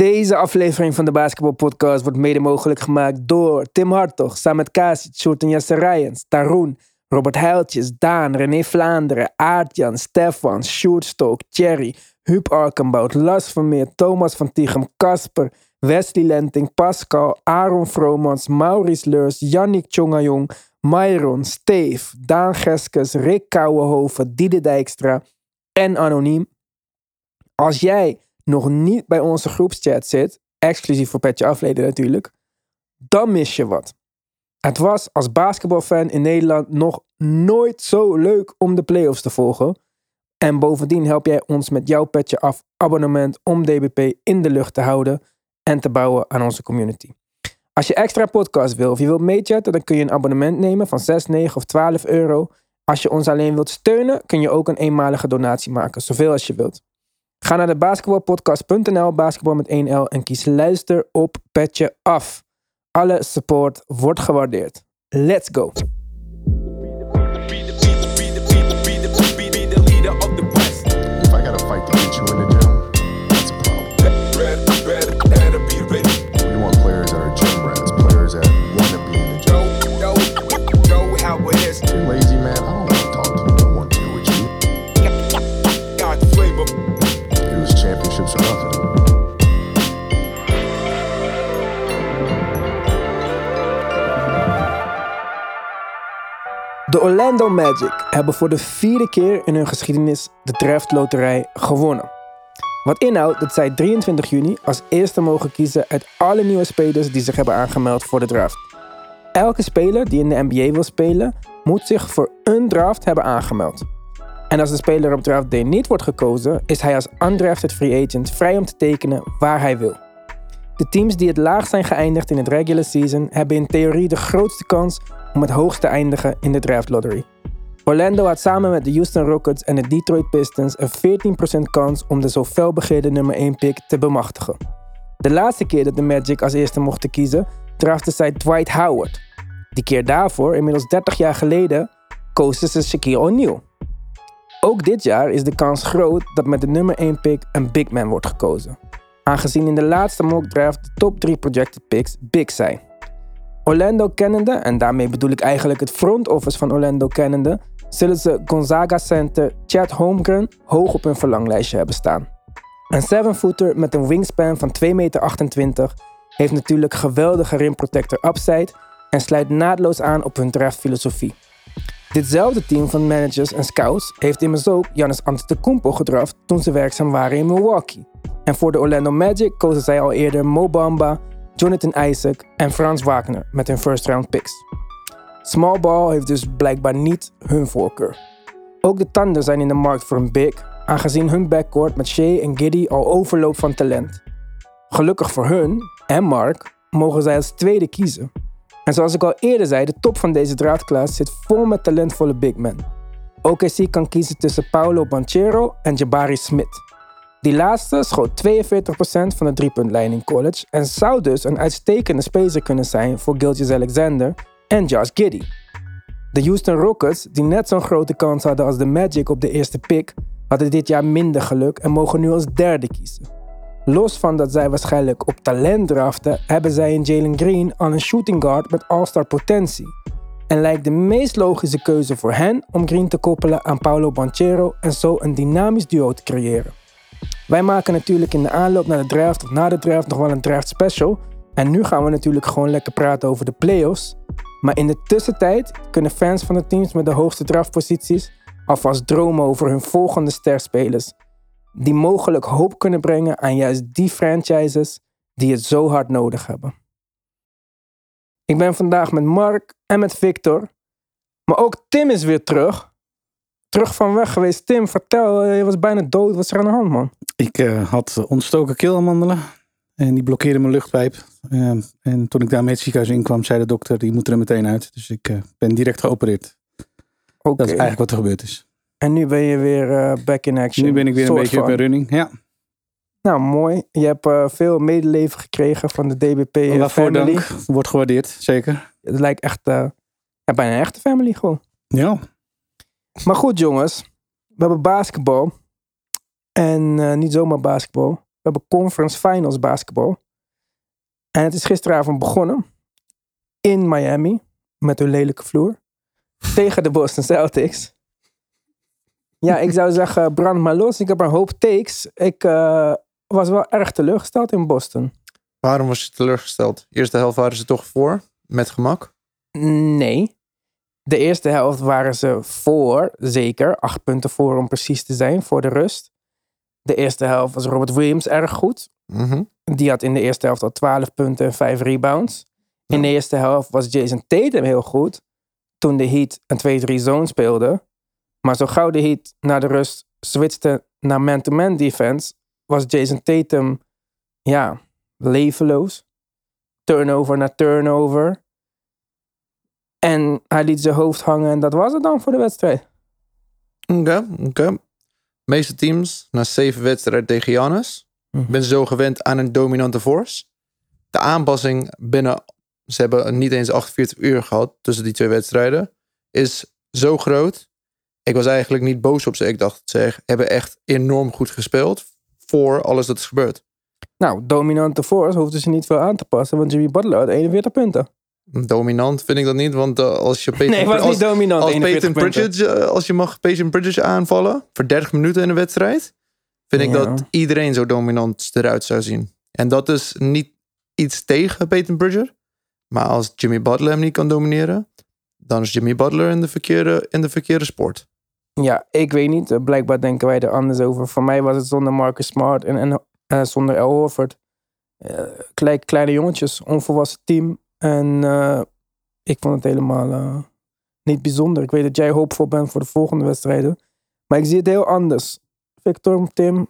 Deze aflevering van de Basketball Podcast wordt mede mogelijk gemaakt door Tim Hartog, Samet Kasic, Shorten Jesse Rijens, Taroen, Robert Heiltjes, Daan, René Vlaanderen, Aartjan, Stefan, Sjoerd Stok, Thierry, Huub Arkenbout, Las Vermeer, Thomas van Tichem, Kasper, Wesley Lenting, Pascal, Aaron Vromans, Maurice Leurs, Yannick Tjongajong, Myron, Steve, Daan Geskes, Rick Kouwenhoven, Diede Dijkstra en Anoniem. Als jij nog niet bij onze groepschat zit, exclusief voor Petje Afleden natuurlijk, dan mis je wat. Het was als basketbalfan in Nederland nog nooit zo leuk om de playoffs te volgen. En bovendien help jij ons met jouw Petje Af abonnement om DBP in de lucht te houden en te bouwen aan onze community. Als je extra podcast wil of je wilt meechatten, dan kun je een abonnement nemen van 6, 9 of 12 euro. Als je ons alleen wilt steunen, kun je ook een eenmalige donatie maken, zoveel als je wilt. Ga naar de basketbalpodcast.nl, basketbal met 1L en kies luister op Petje Af. Alle support wordt gewaardeerd. Let's go! De Orlando Magic hebben voor de vierde keer in hun geschiedenis de draftloterij gewonnen. Wat inhoudt dat zij 23 juni als eerste mogen kiezen uit alle nieuwe spelers die zich hebben aangemeld voor de draft. Elke speler die in de NBA wil spelen, moet zich voor een draft hebben aangemeld. En als de speler op draft day niet wordt gekozen, is hij als undrafted free agent vrij om te tekenen waar hij wil. De teams die het laagst zijn geëindigd in het regular season hebben in theorie de grootste kans om het hoogst te eindigen in de draft lottery. Orlando had samen met de Houston Rockets en de Detroit Pistons een 14% kans om de zo felbegeerde nummer 1 pick te bemachtigen. De laatste keer dat de Magic als eerste mochten kiezen, draften zij Dwight Howard. Die keer daarvoor, inmiddels 30 jaar geleden, kozen ze Shaquille O'Neal. Ook dit jaar is de kans groot dat met de nummer 1 pick een big man wordt gekozen. Aangezien in de laatste mock draft de top 3 projected picks big zijn. Orlando kennende, en daarmee bedoel ik eigenlijk het front office van Orlando kennende, zullen ze Gonzaga center Chad Holmgren hoog op hun verlanglijstje hebben staan. Een 7-footer met een wingspan van 2,28 meter heeft natuurlijk geweldige rim protector upside en sluit naadloos aan op hun draftfilosofie. Ditzelfde team van managers en scouts heeft immers ook Giannis Antetokounmpo gedraft toen ze werkzaam waren in Milwaukee. En voor de Orlando Magic kozen zij al eerder Mo Bamba, Jonathan Isaac en Frans Wagner met hun first round picks. Small ball heeft dus blijkbaar niet hun voorkeur. Ook de Thunder zijn in de markt voor een big, aangezien hun backcourt met Shea en Giddy al overloopt van talent. Gelukkig voor hun en Mark mogen zij als tweede kiezen. En zoals ik al eerder zei, de top van deze draadklaas zit vol met talentvolle big men. OKC kan kiezen tussen Paulo Banchero en Jabari Smith. Die laatste schoot 42% van de driepuntlijn in college en zou dus een uitstekende speler kunnen zijn voor Gilgis Alexander en Josh Giddy. De Houston Rockets, die net zo'n grote kans hadden als de Magic op de eerste pick, hadden dit jaar minder geluk en mogen nu als derde kiezen. Los van dat zij waarschijnlijk op talent draften, hebben zij in Jalen Green al een shooting guard met all-star potentie. En lijkt de meest logische keuze voor hen om Green te koppelen aan Paulo Banchero en zo een dynamisch duo te creëren. Wij maken natuurlijk in de aanloop naar de draft of na de draft nog wel een draft special. En nu gaan we natuurlijk gewoon lekker praten over de playoffs. Maar in de tussentijd kunnen fans van de teams met de hoogste draftposities alvast dromen over hun volgende sterspelers. Die mogelijk hoop kunnen brengen aan juist die franchises die het zo hard nodig hebben. Ik ben vandaag met Mark en met Victor. Maar ook Tim is weer terug. Terug van weg geweest. Tim, vertel, eh, je was bijna dood. Wat is er aan de hand, man? Ik eh, had ontstoken keelamandelen en die blokkeerde mijn luchtpijp. Eh, en toen ik daarmee het ziekenhuis inkwam, zei de dokter, die moet er meteen uit. Dus ik ben direct geopereerd. Oké. Dat is eigenlijk wat er gebeurd is. En nu ben je weer back in action. Nu ben ik weer een beetje op mijn running. Ja, Nou, mooi. Je hebt veel medeleven gekregen van de DBP eh, waarvoor family. dank. Wordt gewaardeerd, zeker. Het lijkt echt bijna een echte family gewoon. Ja, Maar goed, jongens. We hebben basketbal. En eh, niet zomaar basketbal. We hebben conference finals basketbal. En het is gisteravond begonnen. In Miami. Met hun lelijke vloer. tegen de Boston Celtics. Ja, ik zou zeggen, brand maar los. Ik heb een hoop takes. Ik eh, was wel erg teleurgesteld in Boston. Waarom was je teleurgesteld? Eerste helft waren ze toch voor, met gemak. Nee. De eerste helft waren ze voor, zeker. Acht punten voor om precies te zijn, voor de rust. De eerste helft was Robert Williams erg goed. Mhm. Die had in de eerste helft al 12 punten en 5 rebounds. In de eerste helft was Jason Tatum heel goed. Toen de Heat een 2-3 zone speelde. Maar zo gauw de Heat naar de rust switchte naar man-to-man defense. Was Jason Tatum, ja, levenloos. Turnover na turnover. En hij liet zijn hoofd hangen en dat was het dan voor de wedstrijd. Oké, oké. De meeste teams na zeven wedstrijden tegen Giannis. Mhm. Ik ben zo gewend aan een dominante force. De aanpassing binnen, ze hebben niet eens 48 uur gehad tussen die twee wedstrijden, is zo groot. Ik was eigenlijk niet boos op ze. Ik dacht, ze hebben echt enorm goed gespeeld voor alles dat is gebeurd. Nou, dominante force hoefden ze niet veel aan te passen, want Jimmy Butler had 41 punten. Dominant vind ik dat niet, want eh, als je Peyton, Nee, het was als, niet dominant. als 41 Peyton. Pritchard, eh, als je mag Peyton Pritchard aanvallen voor 30 minuten in een wedstrijd, vind ik dat iedereen zo dominant eruit zou zien. En dat is niet iets tegen Peyton Pritchard, maar als Jimmy Butler hem niet kan domineren, dan is Jimmy Butler in de verkeerde, in de verkeerde sport. Ja, ik weet niet. Eh, Blijkbaar denken wij er anders over. Voor mij was het zonder Marcus Smart en, en zonder Al Horford. Eh, klei- kleine jongetjes, onvolwassen team. En eh, ik vond het helemaal eh, niet bijzonder. Ik weet dat jij hoopvol bent voor de volgende wedstrijden. Maar ik zie het heel anders. Victor, Tim.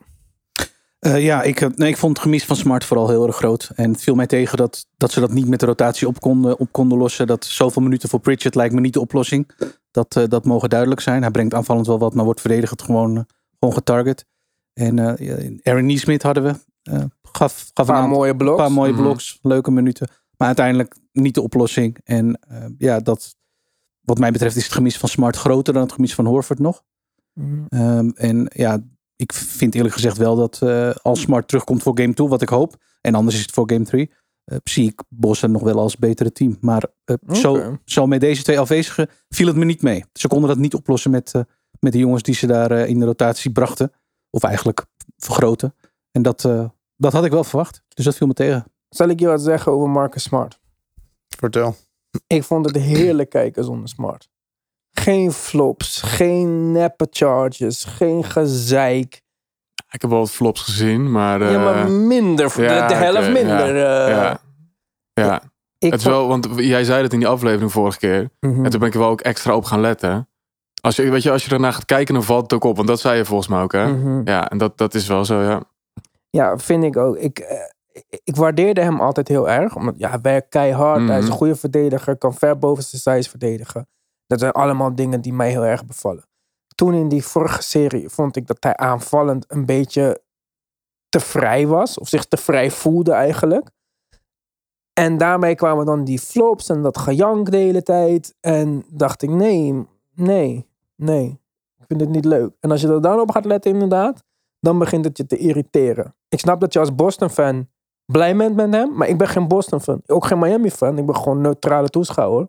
Eh, ja, ik, nee, ik vond het gemis van Smart vooral heel erg groot. En het viel mij tegen dat, dat ze dat niet met de rotatie op konden, op konden lossen. Dat zoveel minuten voor Pritchard lijkt me niet de oplossing. Dat, eh, dat mogen duidelijk zijn. Hij brengt aanvallend wel wat, maar wordt verdedigend gewoon, gewoon getarget. En eh, Aaron Neesmith hadden we. eh, gaf gaf Een paar aantal- mooie bloks. paar mooie bloks, leuke minuten. Maar uiteindelijk niet de oplossing. En eh, ja, dat, wat mij betreft is het gemis van Smart groter dan het gemis van Horford nog. Mhm. Ehm, en ja, ik vind eerlijk gezegd wel dat eh, als Smart terugkomt voor game 2, wat ik hoop, en anders is het voor game 3, eh, zie ik Boston nog wel als betere team. Maar zo, zo met deze twee afwezigen viel het me niet mee. Ze konden dat niet oplossen met, met de jongens die ze daar in de rotatie brachten. Of eigenlijk vergroten. En dat, dat had ik wel verwacht. Dus dat viel me tegen. Zal ik je wat zeggen over Marcus Smart? Vertel. Ik vond het heerlijk kijken zonder Smart. Geen flops, geen neppe charges, geen gezeik. Ik heb wel wat flops gezien, maar... eh, ja, maar minder. de, ja, de helft minder. ja, eh. ja. ja. Ik het vond- wel, want jij zei het in die aflevering vorige keer. Mhm. En toen ben ik er wel ook extra op gaan letten. Als je, weet je, als je ernaar gaat kijken, dan valt het ook op. Want dat zei je volgens mij ook, hè? Mhm. Ja, en dat, dat is wel zo, ja. Ja, vind ik ook. Ik, eh, ik- waardeerde hem altijd heel erg. Omdat ja, hij werkt keihard. Hij is een Mhm. goede verdediger. Kan ver boven zijn size verdedigen. Dat zijn allemaal dingen die mij heel erg bevallen. Toen in die vorige serie vond ik dat hij aanvallend een beetje te vrij was. Of zich te vrij voelde eigenlijk. En daarmee kwamen dan die flops en dat gejank de hele tijd. En dacht ik, nee, nee, nee. Ik vind het niet leuk. En als je er dan op gaat letten inderdaad, dan begint het je te irriteren. Ik snap dat je als Boston-fan blij bent met hem, maar ik ben geen Boston-fan. Ook geen Miami-fan. Ik ben gewoon een neutrale toeschouwer.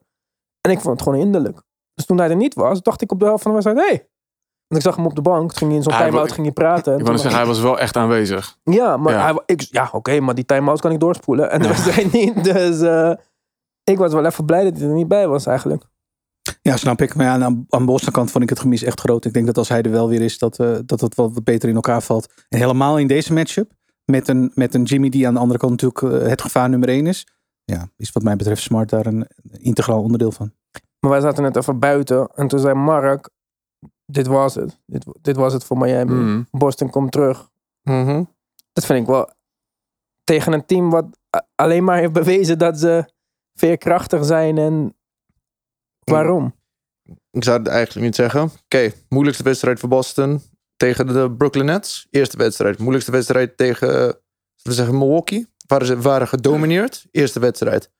En ik vond het gewoon hinderlijk. Dus toen hij er niet was, dacht ik op de helft van de wedstrijd, hé. Hey. Want ik zag hem op de bank, ging hij in zo'n Hij time-out ging hij praten. En Ik wou zeggen, hij was wel echt aanwezig. ja, maar Ja. hij, ik, ja, oké, maar die time-out kan ik doorspoelen. En de Ja. wedstrijd niet. Dus eh, ik was wel even blij dat hij er niet bij was eigenlijk. Ja, snap ik. Maar ja, aan, aan Boston kant vond ik het gemis echt groot. Ik denk dat als hij er wel weer is, dat, eh, dat het wel wat beter in elkaar valt. En helemaal in deze matchup, met een, met een Jimmy die aan de andere kant natuurlijk eh, het gevaar nummer één is. Ja, is wat mij betreft Smart daar een integraal onderdeel van. Maar wij zaten net even buiten. En toen zei Mark, dit was het. Dit, dit was het voor Miami. Mhm. Boston komt terug. Mhm. Dat vind ik wel tegen een team wat alleen maar heeft bewezen dat ze veerkrachtig zijn. En waarom? Ik zou het eigenlijk niet zeggen. Oké, moeilijkste wedstrijd voor Boston tegen de Brooklyn Nets. Eerste wedstrijd. Moeilijkste wedstrijd tegen, we zeggen, Milwaukee. Waren ze waren gedomineerd. Eerste wedstrijd.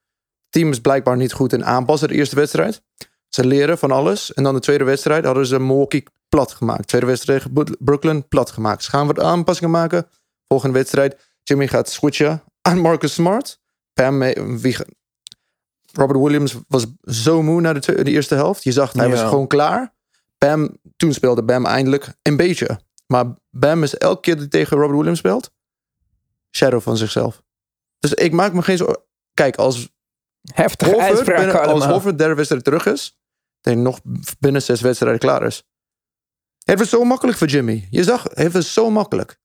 Team is blijkbaar niet goed in aanpassen de eerste wedstrijd. Ze leren van alles. En dan de tweede wedstrijd hadden ze Milwaukee plat gemaakt. Tweede wedstrijd tegen Bro- Brooklyn plat gemaakt. Ze gaan wat aanpassingen maken. volgende wedstrijd. Jimmy gaat switchen aan Marcus Smart. Mee- wie, Robert Williams was zo moe na de, eerste helft. Je zag, hij was gewoon klaar. Bam, toen speelde Bam eindelijk een beetje. Maar Bam is elke keer dat hij tegen Robert Williams speelt, shadow van zichzelf. Dus ik maak me geen zo. Kijk, als Heftige Hoffert, uitspraken binnen, als. Hoffert derde wedstrijd terug is, hij nog binnen zes wedstrijden klaar is. Het was zo makkelijk voor Jimmy. Je zag, het was zo makkelijk.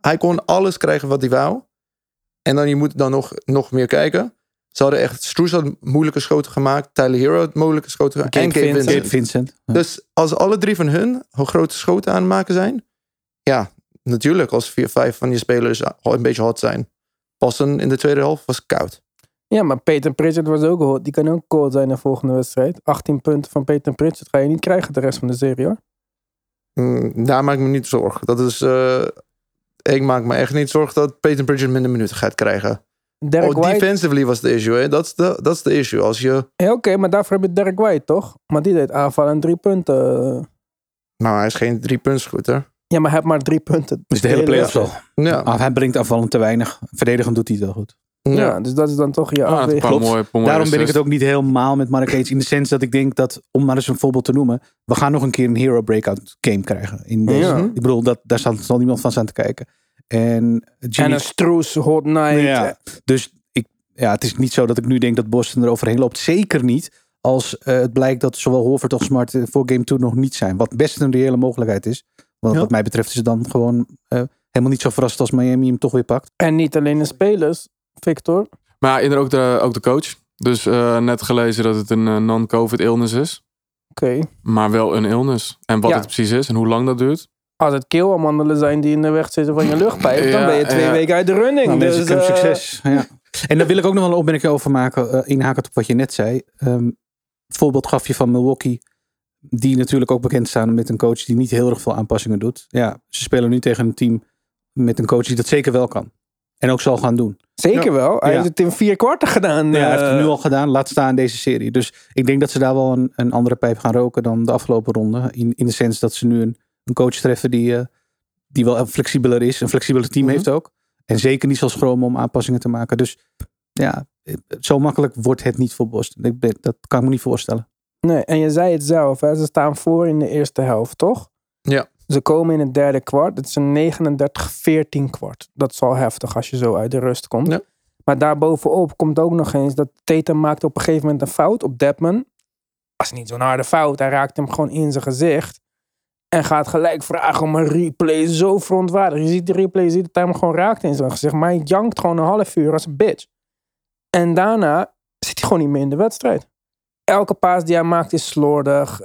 Hij kon alles krijgen wat hij wou. En dan je moet dan nog, nog meer kijken. Ze hadden echt, Stroes had moeilijke schoten gemaakt. Tyler Hero had moeilijke schoten gemaakt. En Gabe Vincent. Vincent. Gabe Vincent. Ja. Dus als alle drie van hun hoe grote schoten aan het maken zijn. Ja, natuurlijk als vier, vijf van je spelers een beetje hot zijn. Passen in de tweede helft was koud. Ja, maar Peter Pritchard was ook hot. Die kan ook cold zijn in de volgende wedstrijd. 18 punten van Peter Pritchard ga je niet krijgen de rest van de serie hoor. Mm, daar maak ik me niet zorgen. Dat is, eh, ik maak me echt niet zorgen dat Peyton Pritchard minder minuten gaat krijgen. Derek oh, White. defensively was de issue. hè. Dat is de, dat is de issue. Als je, Ja, Oké, maar daarvoor heb je Derek White toch? Maar die deed aanvallen en drie punten. nou, hij is geen drie puntschutter. Ja, maar hij heeft maar drie punten. Dus de hele playoffs al. Ja, Ah, hij brengt aanvallend te weinig. Verdedigend doet hij het wel goed. Ja. ja. dus dat is dan toch je Ah, een afweging. paar mooie, paar mooie Daarom ben ik het ook niet helemaal met Mark. In de sens dat ik denk dat, om maar eens een voorbeeld te noemen. We gaan nog een keer een hero breakout game krijgen. In deze. Ja. Ik bedoel, dat, daar zal, zal niemand van staan te kijken. En Jimmy, een Stroes, Hot Night. Ja. Dus ik, ja, het is niet zo dat ik nu denk dat Boston er overheen loopt. Zeker niet als eh, het blijkt dat zowel Horford als Smart eh, voor game 2 nog niet zijn. Wat best een reële mogelijkheid is. Want Ja. wat mij betreft is het dan gewoon eh, helemaal niet zo verrast als Miami hem toch weer pakt. En niet alleen de spelers, Victor. Maar inderdaad ook de, ook de coach. Dus eh, net gelezen dat het een non-COVID illness is. Oké. Maar wel een illness. En wat Ja. het precies is en hoe lang dat duurt. Als het keelamandelen zijn die in de weg zitten van je luchtpijp, dan ben je twee ja. weken uit de running. Nou, dus, mensen, eh, succes. Ja. En daar wil ik ook nog wel een opmerking over maken. eh inhakend op wat je net zei. Ehm, het voorbeeld gaf je van Milwaukee. Die natuurlijk ook bekend staan met een coach die niet heel erg veel aanpassingen doet. Ja, ze spelen nu tegen een team met een coach die dat zeker wel kan. En ook zal gaan doen. Zeker wel. Hij Ja. heeft het in vier kwarten gedaan. Ja, hij heeft het eh, nu al gedaan. Laat staan deze serie. Dus ik denk dat ze daar wel een, een andere pijp gaan roken dan de afgelopen ronde. In, in de sens dat ze nu een, een coach treffen die, eh, die wel flexibeler is. Een flexibeler team Mhm. heeft ook. En zeker niet zal schromen om aanpassingen te maken. Dus ja, eh, zo makkelijk wordt het niet voor Boston. Ik ben, dat kan ik me niet voorstellen. Nee, en je zei het zelf, hè? ze staan voor in de eerste helft, toch? Ja. Ze komen in het derde kwart. Het is een 39-14 kwart. Dat is al heftig als je zo uit de rust komt. Ja. Maar daarbovenop komt ook nog eens dat Tatum maakt op een gegeven moment een fout op Deadman. Dat is niet zo'n harde fout. Hij raakt hem gewoon in zijn gezicht. En gaat gelijk vragen om een replay. Zo verontwaardigd. Je ziet de replay, je ziet dat hij hem gewoon raakt in zijn gezicht. Maar hij jankt gewoon een half uur als een bitch. En daarna zit hij gewoon niet meer in de wedstrijd. Elke paas die hij maakt is slordig.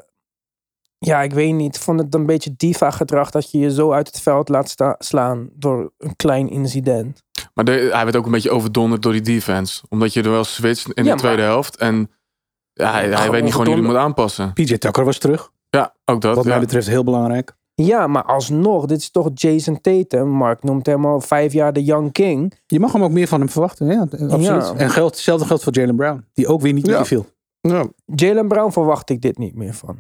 Ja, ik weet niet. Ik vond het een beetje diva-gedrag dat je je zo uit het veld laat sta- slaan door een klein incident. Maar de- hij werd ook een beetje overdonderd door die defense. Omdat je er wel switcht in Ja, de tweede helft. En ja, hij, weet niet gewoon hoe hij moet aanpassen. PJ Tucker was terug. Ja, ook dat. Wat ja. mij betreft heel belangrijk. Ja, maar alsnog, dit is toch Jason Tatum. Mark noemt hem al vijf jaar de Young King. Je mag hem ook meer van hem verwachten. Ja, absoluut. Ja. En geldt, hetzelfde geldt voor Jalen Brown. Die ook weer niet Ja. meer viel. Ja. Jalen Brown verwacht ik dit niet meer van.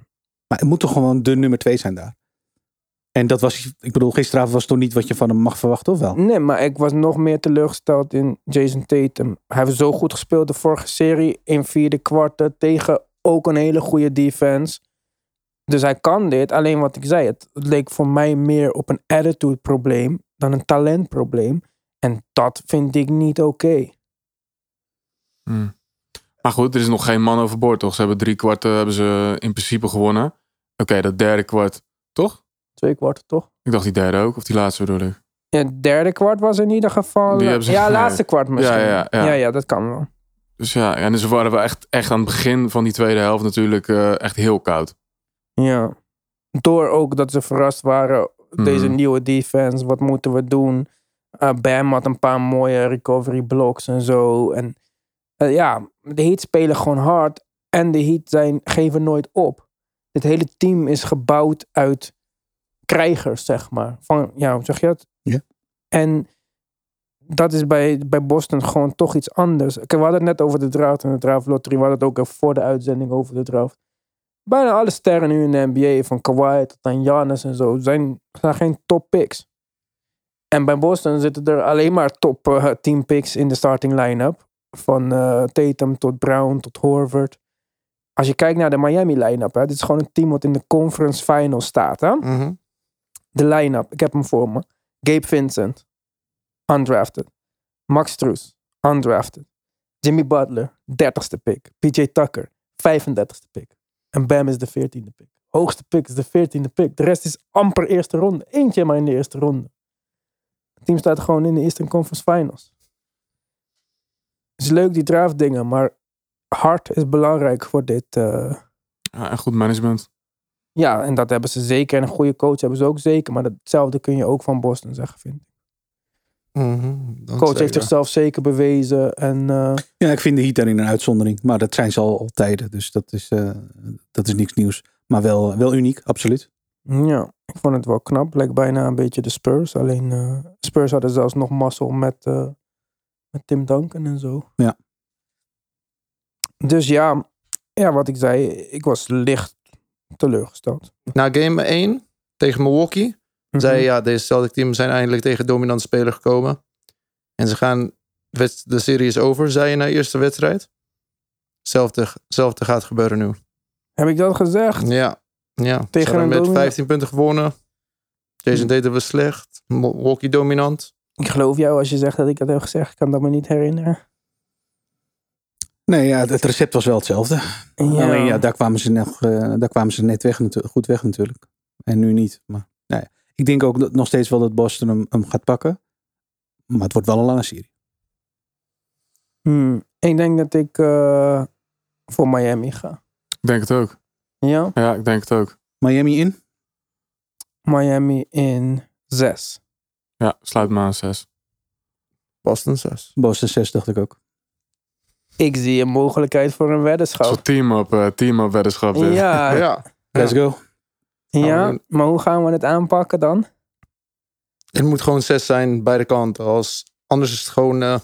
Maar het moet toch gewoon de nummer twee zijn daar. En dat was, ik bedoel, gisteravond was toch niet wat je van hem mag verwachten, of wel? Nee, maar ik was nog meer teleurgesteld in Jason Tatum. Hij heeft zo goed gespeeld de vorige serie in vierde kwarten tegen ook een hele goede defense. Dus hij kan dit. Alleen wat ik zei, het leek voor mij meer op een attitude probleem dan een talentprobleem. En dat vind ik niet oké. Hmm. Maar goed, er is nog geen man overboord, toch? Ze hebben drie kwarten hebben ze in principe gewonnen. Oké, dat derde kwart, toch? Twee kwarten, toch? Ik dacht die derde ook, of die laatste bedoel ik. Ja, het derde kwart was in ieder geval... Ze- ja, laatste kwart misschien. Ja, ja, ja. ja, ja, dat kan wel. Dus ja, en dus waren we echt, echt aan het begin van die tweede helft natuurlijk eh, echt heel koud. Ja. Door ook dat ze verrast waren. Deze Mhm. nieuwe defense. Wat moeten we doen? Eh, Bam had een paar mooie recovery blocks en zo. En eh, ja, de Heat spelen gewoon hard. En de Heat zijn, geven nooit op. Dit hele team is gebouwd uit krijgers, zeg maar. Van, ja, hoe zeg je dat? Ja. En dat is bij, bij Boston gewoon toch iets anders. Kijk, we hadden het net over de draft en de draft lottery. We hadden het ook voor de uitzending over de draft. Bijna alle sterren nu in de NBA, van Kawhi tot aan Giannis en zo, zijn, zijn geen top picks. En bij Boston zitten er alleen maar top eh, team picks in de starting line-up. Van eh, Tatum tot Brown tot Horford. Als je kijkt naar de Miami line-up, hè, dit is gewoon een team wat in de conference finals staat. Hè? Mhm. De line-up, ik heb hem voor me. Gabe Vincent, undrafted. Max Strus, undrafted. Jimmy Butler, 30ste pick. PJ Tucker, 35ste pick. En Bam is de 14e pick. Hoogste pick is de 14e pick. De rest is amper eerste ronde. Eentje maar in de eerste ronde. Het team staat gewoon in de Eastern Conference Finals. Het is leuk die draft dingen, maar hard is belangrijk voor dit. eh, Ja, en goed management. ja, en dat hebben ze zeker. En een goede coach hebben ze ook zeker. Maar datzelfde kun je ook van Boston zeggen, vind ik. Dan coach heeft zichzelf zeker bewezen. En eh, Ja, ik vind de Heat daarin een uitzondering. Maar dat zijn ze al, al tijden. Dus dat is, eh, dat is niks nieuws. Maar wel, wel uniek, absoluut. ja, ik vond het wel knap. Lijkt bijna een beetje de Spurs. Alleen eh, Spurs hadden zelfs nog mazzel met, eh, met Tim Duncan en zo. Ja. Dus ja, ja, wat ik zei. Ik was licht teleurgesteld. Na game 1 tegen Milwaukee zei Mhm. je, ja, deze Celtic team zijn eindelijk tegen dominante speler gekomen. En ze gaan, de serie is over, zei je na de eerste wedstrijd. Hetzelfde, hetzelfde gaat gebeuren nu. Heb ik dat gezegd? Ja, ja. Tegen een met domina- 15 punten gewonnen. Jason Tatum was slecht. Milwaukee dominant. Ik geloof jou als je zegt dat ik dat heb gezegd. Ik kan dat me niet herinneren. Nee, ja, het recept was wel hetzelfde. Ja. Alleen ja, daar kwamen ze, nog, eh, daar kwamen ze net weg, goed weg natuurlijk. En nu niet. Maar nee, ik denk ook dat, nog steeds wel dat Boston hem, hem gaat pakken. Maar het wordt wel een lange serie. Hmm, ik denk dat ik eh, voor Miami ga. Ik denk het ook. Ja, Ja, ik denk het ook. Miami in? Miami in 6. Ja, sluit me aan 6. Boston 6. Boston 6 dacht ik ook. Ik zie een mogelijkheid voor een Zo'n weddenschap. team-up uh, team weddenschap. dit. Ja, ja. Ja. Let's go. Maar hoe gaan we het aanpakken dan? Het moet gewoon 6 zijn, beide kanten. Als, anders is het gewoon eh,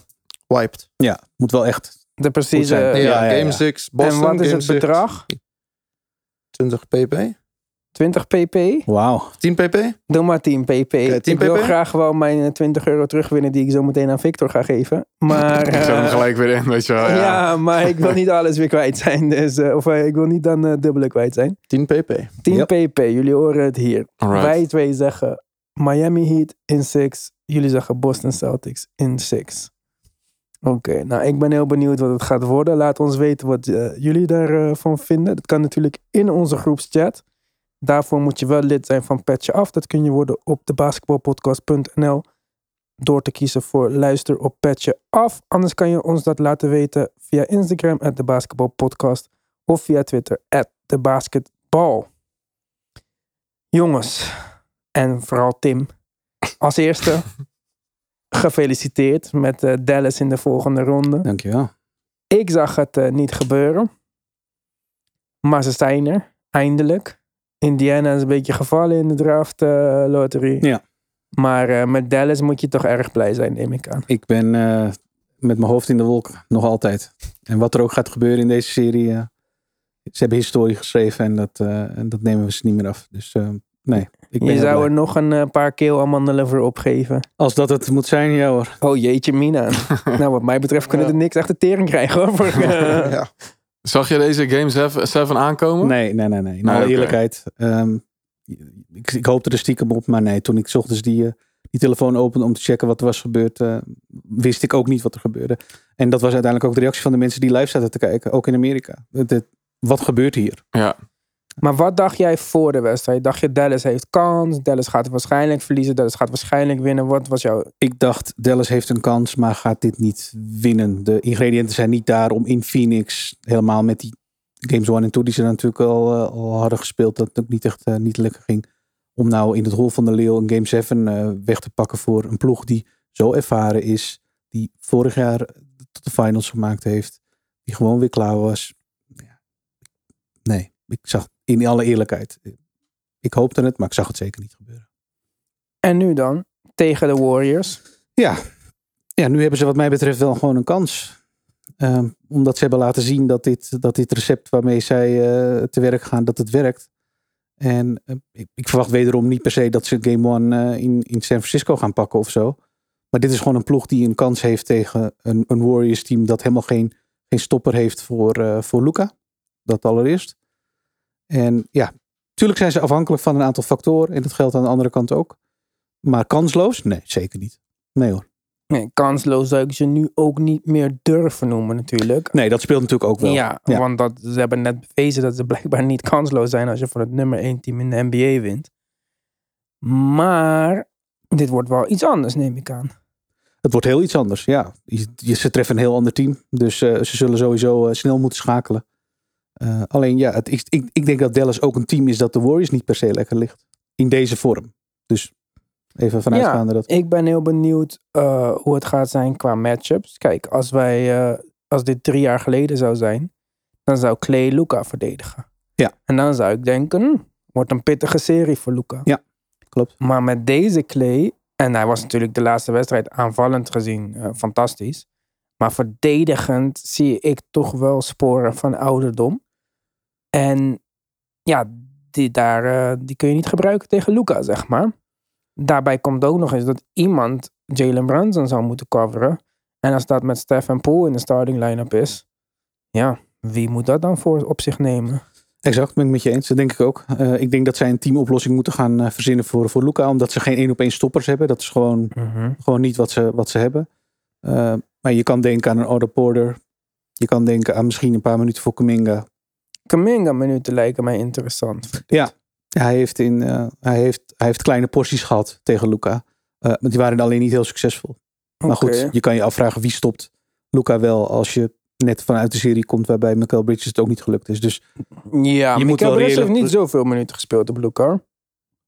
wiped. Ja, moet wel echt. De precieze. Ja, Ja, ja, ja. game 6, Boston. en wat is game het six, bedrag? 20 pp. 20 pp? Wauw. 10 pp? Doe maar 10 pp. 10 ik wil pp? graag wel mijn eh, 20 euro terugwinnen die ik zo meteen aan Victor ga geven. Maar, Ik zet hem eh, gelijk weer in, weet je wel. ja. Ja. maar ik wil niet alles weer kwijt zijn. Dus, eh, of eh, ik wil niet dan eh, dubbele kwijt zijn. 10 pp. 10 Yep. pp, jullie horen het hier. Alright. Wij twee zeggen Miami Heat in 6. Jullie zeggen Boston Celtics in 6. Oké, nou ik ben heel benieuwd wat het gaat worden. Laat ons weten wat eh, jullie daarvan vinden. Dat kan natuurlijk in onze groepschat. Daarvoor moet je wel lid zijn van Petje Af. Dat kun je worden op de basketbalpodcast.nl door te kiezen voor luister op Petje Af. Anders kan je ons dat laten weten via Instagram at de basketbalpodcast of via Twitter at de basketbal. Jongens, en vooral Tim, als eerste gefeliciteerd met eh, Dallas in de volgende ronde. Dankjewel. Ik zag het eh, niet gebeuren, maar ze zijn er, eindelijk. Indiana is een beetje gevallen in de draft eh, lottery. Ja. Maar eh, met Dallas moet je toch erg blij zijn, neem ik aan. Ik ben eh, met mijn hoofd in de wolk nog altijd. En wat er ook gaat gebeuren in deze serie. ze hebben historie geschreven en dat, eh, en dat nemen we ze niet meer af. Dus eh, nee, ik ben Je zou blij. er nog een paar keelamandelen voor opgeven. Als dat het moet zijn, ja hoor. Oh jeetje mina. nou wat mij betreft kunnen Ja. er niks echt de tering krijgen hoor. Voor, eh, ja. Zag je deze Game 7 aankomen? Nee, nee, nee. nee. In Nee, alle oké. eerlijkheid. ehm, ik, ik hoopte er stiekem op, maar nee. Toen ik 's ochtends die, eh, die telefoon opende om te checken wat er was gebeurd, eh, wist ik ook niet wat er gebeurde. En dat was uiteindelijk ook de reactie van de mensen die live zaten te kijken, ook in Amerika. Wat gebeurt hier? Ja. Maar wat dacht jij voor de wedstrijd? Dacht je Dallas heeft kans, Dallas gaat waarschijnlijk verliezen, Dallas gaat waarschijnlijk winnen. Wat was jouw... Ik dacht, Dallas heeft een kans, maar gaat dit niet winnen. De ingrediënten zijn niet daar om in Phoenix, helemaal met die games 1 en 2 die ze natuurlijk al, eh, al hadden gespeeld, dat het ook niet echt eh, niet lekker ging. Om nou in het hol van de leeuw een game 7 eh, weg te pakken voor een ploeg die zo ervaren is, die vorig jaar tot de finals gemaakt heeft, die gewoon weer klaar was. Nee, ik zag in alle eerlijkheid, ik hoopte het, maar ik zag het zeker niet gebeuren. En nu dan? Tegen de Warriors. Ja. ja, nu hebben ze wat mij betreft wel gewoon een kans. Ehm, omdat ze hebben laten zien dat dit, dat dit recept waarmee zij eh, te werk gaan, dat het werkt. En eh, ik, ik verwacht wederom niet per se dat ze Game One eh, in, in San Francisco gaan pakken of zo. Maar dit is gewoon een ploeg die een kans heeft tegen een, een Warriors team dat helemaal geen, geen stopper heeft voor, voor Luca. Dat allereerst. En ja, natuurlijk zijn ze afhankelijk van een aantal factoren. En dat geldt aan de andere kant ook. Maar kansloos? Nee, zeker niet. Nee hoor. Nee, kansloos zou ik ze nu ook niet meer durven noemen natuurlijk. Nee, dat speelt natuurlijk ook wel. Ja, Ja. want dat, ze hebben net bewezen dat ze blijkbaar niet kansloos zijn als je van het nummer 1 team in de NBA wint. Maar dit wordt wel iets anders, neem ik aan. Het wordt heel iets anders, ja. Je- je- Ze treffen een heel ander team. Dus eh, ze zullen sowieso eh, snel moeten schakelen. Eh, alleen ja, het, ik, ik, ik denk dat Dallas ook een team is dat de Warriors niet per se lekker ligt. In deze vorm. Dus even vanuitgaande dat... Ik ben heel benieuwd eh, hoe het gaat zijn qua matchups. Kijk, als wij, eh, als dit drie jaar geleden zou zijn, dan zou Clay Luca verdedigen. Ja. En dan zou ik denken, hm, wordt een pittige serie voor Luca. Ja, klopt. Maar met deze Clay, en hij was natuurlijk de laatste wedstrijd aanvallend gezien fantastisch. Maar verdedigend zie ik toch wel sporen van ouderdom. En ja, die, daar, eh, die kun je niet gebruiken tegen Luca, zeg maar. Daarbij komt ook nog eens dat iemand Jalen Brunson zou moeten coveren. En als dat met Stephen Poole in de starting line-up is, ja, wie moet dat dan voor op zich nemen? Exact, ben ik met je eens. Dat denk ik ook. Eh, ik denk dat zij een teamoplossing moeten gaan eh, verzinnen voor, voor Luca. Omdat ze geen één op één stoppers hebben. Dat is gewoon, gewoon niet wat ze, wat ze hebben. Maar je kan denken aan een Otto Porter. Je kan denken aan misschien een paar minuten voor Kuminga. Kaminga minuten lijken mij interessant. Ja, hij heeft, in, eh, hij heeft, hij heeft kleine porties gehad tegen Luca. Eh, maar die waren alleen niet heel succesvol. Maar goed, je kan je afvragen wie stopt Luca wel als je net vanuit de serie komt waarbij Michael Bridges het ook niet gelukt is. Dus Ja, Je moet wel heeft niet zoveel minuten gespeeld op Luca.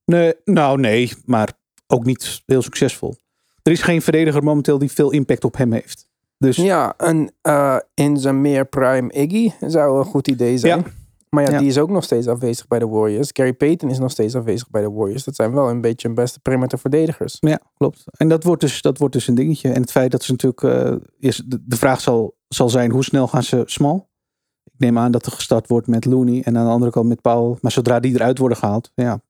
nee, nou nee, maar ook niet heel succesvol. Er is geen verdediger momenteel die veel impact op hem heeft. Dus Ja, en eh, in zijn meer prime Iggy zou een goed idee zijn. Ja. Maar ja, Ja. die is ook nog steeds afwezig bij de Warriors. Gary Payton is nog steeds afwezig bij de Warriors. Dat zijn wel een beetje hun beste perimeter verdedigers. Ja, klopt. En dat wordt dus, dat wordt dus een dingetje. En het feit dat ze natuurlijk. eh, eerst de, de vraag zal, zal zijn: hoe snel gaan ze small? Ik neem aan dat er gestart wordt met Looney en aan de andere kant met Powell. Maar zodra die eruit worden gehaald, ja,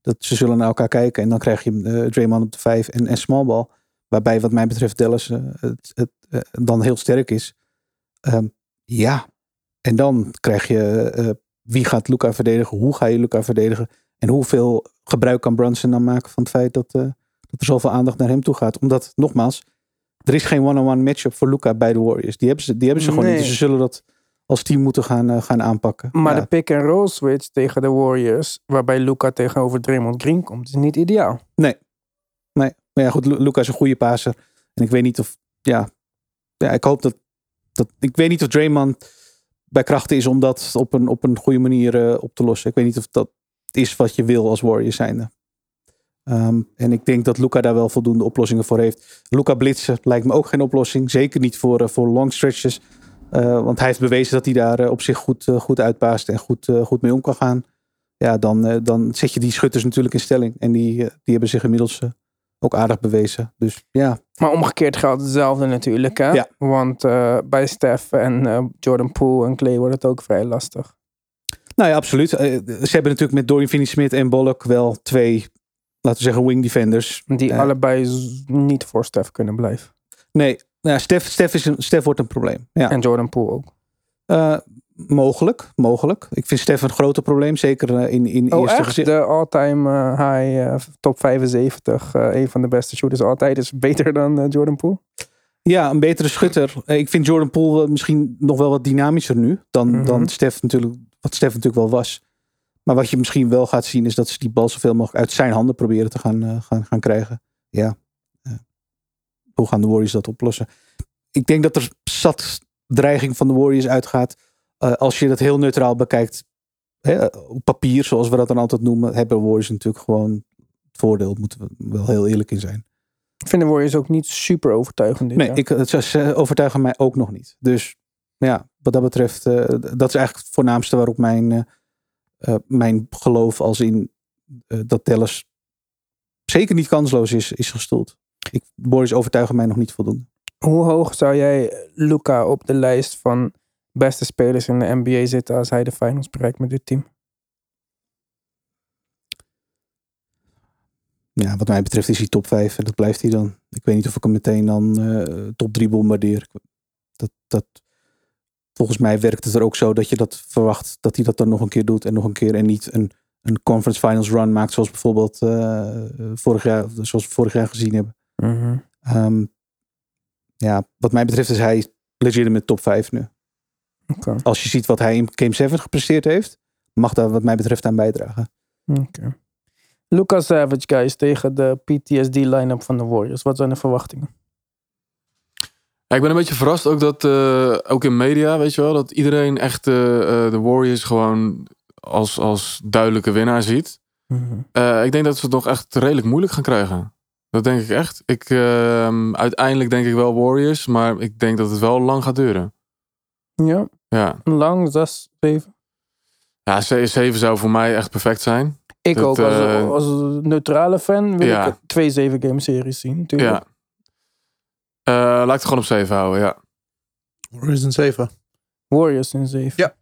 dat ze zullen naar elkaar kijken. En dan krijg je eh Draymond op de vijf en, en small ball. Waarbij, wat mij betreft, Dallas eh, het, het, eh, dan heel sterk is. Ehm, ja, en dan krijg je eh, wie gaat Luca verdedigen? Hoe ga je Luca verdedigen? En hoeveel gebruik kan Brunson dan maken van het feit dat, eh, dat er zoveel aandacht naar hem toe gaat? Omdat, nogmaals, er is geen one-on-one matchup voor Luca bij de Warriors. Die hebben ze, die hebben ze gewoon niet. Dus ze zullen dat als team moeten gaan, gaan aanpakken. Maar Ja, de pick-and-roll switch tegen de Warriors, waarbij Luca tegenover Draymond Green komt, is niet ideaal. Nee. Maar ja, goed, Lu- Luca is een goede passer. En ik weet niet of, ja, ja ik hoop dat, dat, ik weet niet of Draymond bij krachten is om dat op een, op een goede manier eh, op te lossen. Ik weet niet of dat is wat je wil als Warriors zijnde. Ehm, en ik denk dat Luca daar wel voldoende oplossingen voor heeft. Luca blitsen lijkt me ook geen oplossing. Zeker niet voor, eh, voor long stretches. Eh, want hij heeft bewezen dat hij daar op zich goed, goed uitpaast en goed, goed mee om kan gaan. Ja, dan, dan zet je die schutters natuurlijk in stelling. En die, die hebben zich inmiddels ook aardig bewezen. Dus ja, Maar omgekeerd geldt hetzelfde natuurlijk. Hè? Ja. Want eh, bij Steph en eh, Jordan Poole en Clay wordt het ook vrij lastig. Nou ja, absoluut. Eh, Ze hebben natuurlijk met Dorian Finney-Smith en Bullock wel twee, laten we zeggen, wing defenders. Die allebei niet voor Steph kunnen blijven. Nee, nou, ja, Steph, Steph, is een, Steph wordt een probleem. Ja. En Jordan Poole ook. Mogelijk, mogelijk. Ik vind Steph een groter probleem, zeker eh, in, in Oh eerste gezicht. De all-time eh, high eh, top 75. eh, een van de beste shooters altijd. Is beter dan Jordan Poole. Ja, een betere schutter. Ik vind Jordan Poole misschien nog wel wat dynamischer nu dan, Mhm. dan Steph natuurlijk, wat Steph natuurlijk wel was. Maar wat je misschien wel gaat zien is dat ze die bal zoveel mogelijk uit zijn handen proberen te gaan, gaan, gaan krijgen. Ja. Hoe gaan de Warriors dat oplossen? Ik denk dat er zat dreiging van de Warriors uitgaat. Eh, als je dat heel neutraal bekijkt, hè, op papier, zoals we dat dan altijd noemen, hebben Warriors natuurlijk gewoon het voordeel. Moeten we wel heel eerlijk in zijn. Ik vind de Warriors ook niet super overtuigend dit Nee, jaar. ik, het, ze overtuigen mij ook nog niet. Dus ja, wat dat betreft, eh, dat is eigenlijk het voornaamste waarop mijn, eh, eh, mijn geloof als in eh, dat Dallas zeker niet kansloos is, is gestoeld. Ik, Warriors overtuigen mij nog niet voldoende. Hoe hoog zou jij Luca op de lijst van beste spelers in de NBA zitten als hij de finals bereikt met dit team? Ja, wat mij betreft is hij top 5 en dat blijft hij dan. Ik weet niet of ik hem meteen dan eh, top 3 bombardeer. Dat, dat, volgens mij werkt het er ook zo dat je dat verwacht dat hij dat dan nog een keer doet en nog een keer en niet een, een conference finals run maakt zoals bijvoorbeeld eh, vorig jaar, zoals we vorig jaar gezien hebben. Mhm. Ehm, ja, wat mij betreft is hij legitimate top 5 nu. Oké. Als je ziet wat hij in Game 7 gepresteerd heeft, mag daar wat mij betreft aan bijdragen. Oké. Lucas Savage, guys, tegen de PTSD-line-up van de Warriors. Wat zijn de verwachtingen? Ja, ik ben een beetje verrast ook dat, eh, ook in media, weet je wel, dat iedereen echt eh, eh, de Warriors gewoon als, als duidelijke winnaar ziet. Eh, ik denk dat ze het nog echt redelijk moeilijk gaan krijgen. Dat denk ik echt. Ik, ehm, uiteindelijk denk ik wel Warriors, maar ik denk dat het wel lang gaat duren. Ja, Ja, lang, zes, zeven. ja 7 zou voor mij echt perfect zijn. Ik Dat, ook, als, eh, als neutrale fan wil ja. ik twee zeven game series zien. Natuurlijk. Ja. Eh, laat ik het gewoon op 7 houden, ja. Warriors in 7. Warriors in zeven. Ja.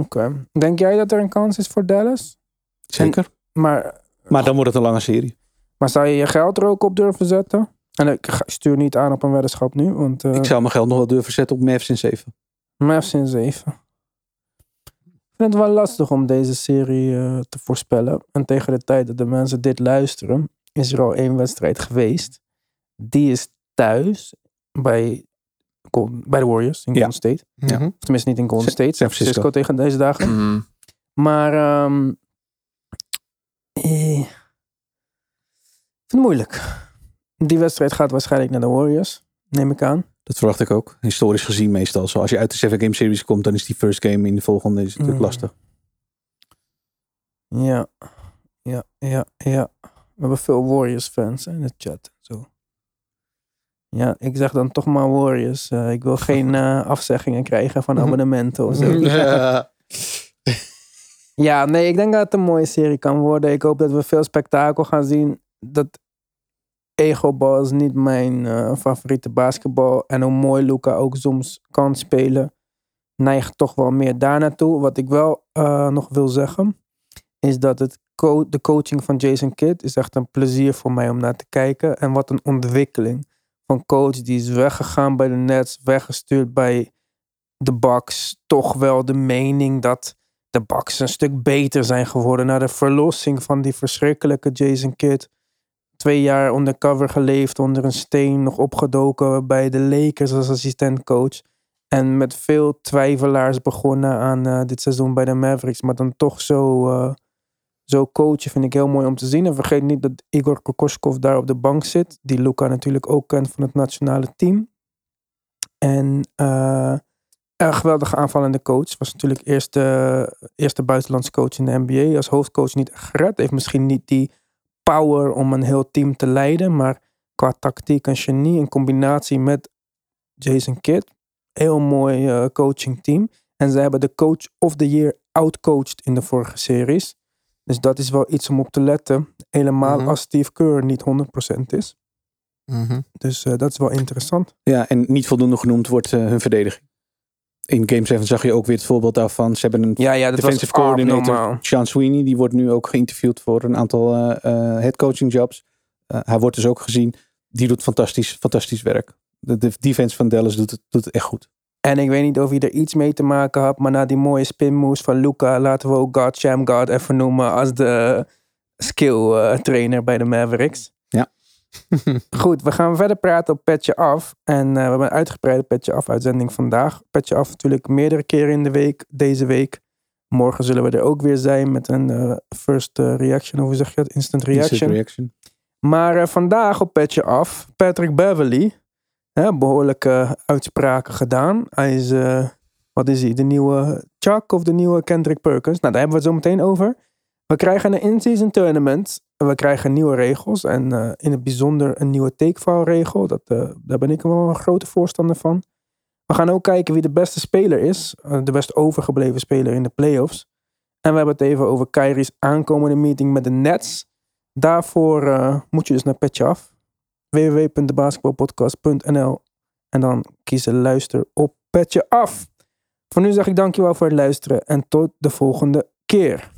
Oké. Denk jij dat er een kans is voor Dallas? Zeker. Maar, Maar dan wordt het een lange serie. maar zou je je geld er ook op durven zetten? En ik ga- stuur niet aan op een weddenschap nu, want eh Ik zou mijn geld nog wel durven zetten op Mavs in 7. Mavs in 7. Ik vind het wel lastig om deze serie eh, te voorspellen. En tegen de tijd dat de mensen dit luisteren, is er al één wedstrijd geweest. Die is thuis bij, bij de Warriors in Ja. Golden State. Ja. Mhm. Of tenminste niet in Golden San- State, San Francisco. tegen deze dagen. Mhm. Maar ehm eh, ik vind het moeilijk. Die wedstrijd gaat waarschijnlijk naar de Warriors, neem ik aan. Dat verwacht ik ook. Historisch gezien meestal. Zo als je uit de 7 game series komt, dan is die first game in de volgende is natuurlijk Mm. lastig. Ja, ja, ja, ja. We hebben veel Warriors fans in de chat. Zo. Ja, ik zeg dan toch maar Warriors. Eh, ik wil geen eh, afzeggingen krijgen van abonnementen of zo. Ja. Ja, nee, ik denk dat het een mooie serie kan worden. Ik hoop dat we veel spektakel gaan zien. Dat ego-bal is niet mijn eh, favoriete basketbal. En hoe mooi Luca ook soms kan spelen, neigt toch wel meer daar naartoe. Wat ik wel eh, nog wil zeggen, is dat het de coaching van Jason Kidd is echt een plezier voor mij om naar te kijken. En wat een ontwikkeling van coach die is weggegaan bij de Nets, weggestuurd bij de Bucks. Toch wel de mening dat de Bucks een stuk beter zijn geworden na de verlossing van die verschrikkelijke Jason Kidd. Twee jaar undercover geleefd, onder een steen, nog opgedoken bij de Lakers als assistentcoach. En met veel twijfelaars begonnen aan eh, dit seizoen bij de Mavericks. Maar dan toch zo, eh, zo coachen vind ik heel mooi om te zien. En vergeet niet dat Igor Kokoskov daar op de bank zit. Die Luca natuurlijk ook kent van het nationale team. En eh, een geweldige aanvallende coach. Was natuurlijk eerste, eerste buitenlandse coach in de NBA. Als hoofdcoach niet gered. Heeft misschien niet die power om een heel team te leiden. Maar qua tactiek en genie in combinatie met Jason Kidd. Heel mooi eh, coaching team. En ze hebben de coach of the year outcoached in de vorige series. Dus dat is wel iets om op te letten. Helemaal Mhm. als Steve Kerr niet 100% is. Mhm. Dus eh, dat is wel interessant. Ja, en niet voldoende genoemd wordt eh, hun verdediging. In Game 7 zag je ook weer het voorbeeld daarvan. Ze hebben een Ja, ja, dat defensive was coordinator. Sean Sweeney. Die wordt nu ook geïnterviewd voor een aantal eh eh, headcoaching jobs. Eh, hij wordt dus ook gezien. Die doet fantastisch, fantastisch werk. De, de defense van Dallas doet het, doet het echt goed. En ik weet niet of hij er iets mee te maken had, maar na die mooie spin moves van Luca laten we ook God Sham God even noemen als de skill trainer bij de Mavericks. Ja. Goed, we gaan verder praten op Petje Af. En eh, we hebben een uitgebreide Petje Af uitzending vandaag. Petje Af natuurlijk meerdere keren in de week, deze week. Morgen zullen we er ook weer zijn met een eh, first eh, reaction, of hoe zeg je dat? Instant reaction. Instant reaction. Maar vandaag op Petje Af, Patrick Beverly. Hè, behoorlijke uitspraken gedaan. Hij is, wat is hij, de nieuwe Chuck of de nieuwe Kendrick Perkins? Nou, daar hebben we het zo meteen over. We krijgen een in-season tournament. We krijgen nieuwe regels. En eh, in het bijzonder een nieuwe takefile regel. Dat, eh, daar ben ik wel een grote voorstander van. We gaan ook kijken wie de beste speler is. eh, de best overgebleven speler in de playoffs. En we hebben het even over Kyrie's aankomende meeting met de Nets. Daarvoor moet je dus naar Petje Af. www.debasketbalpodcast.nl En dan kiezen luister op Petje Af. Voor nu zeg ik dankjewel voor het luisteren en tot de volgende keer.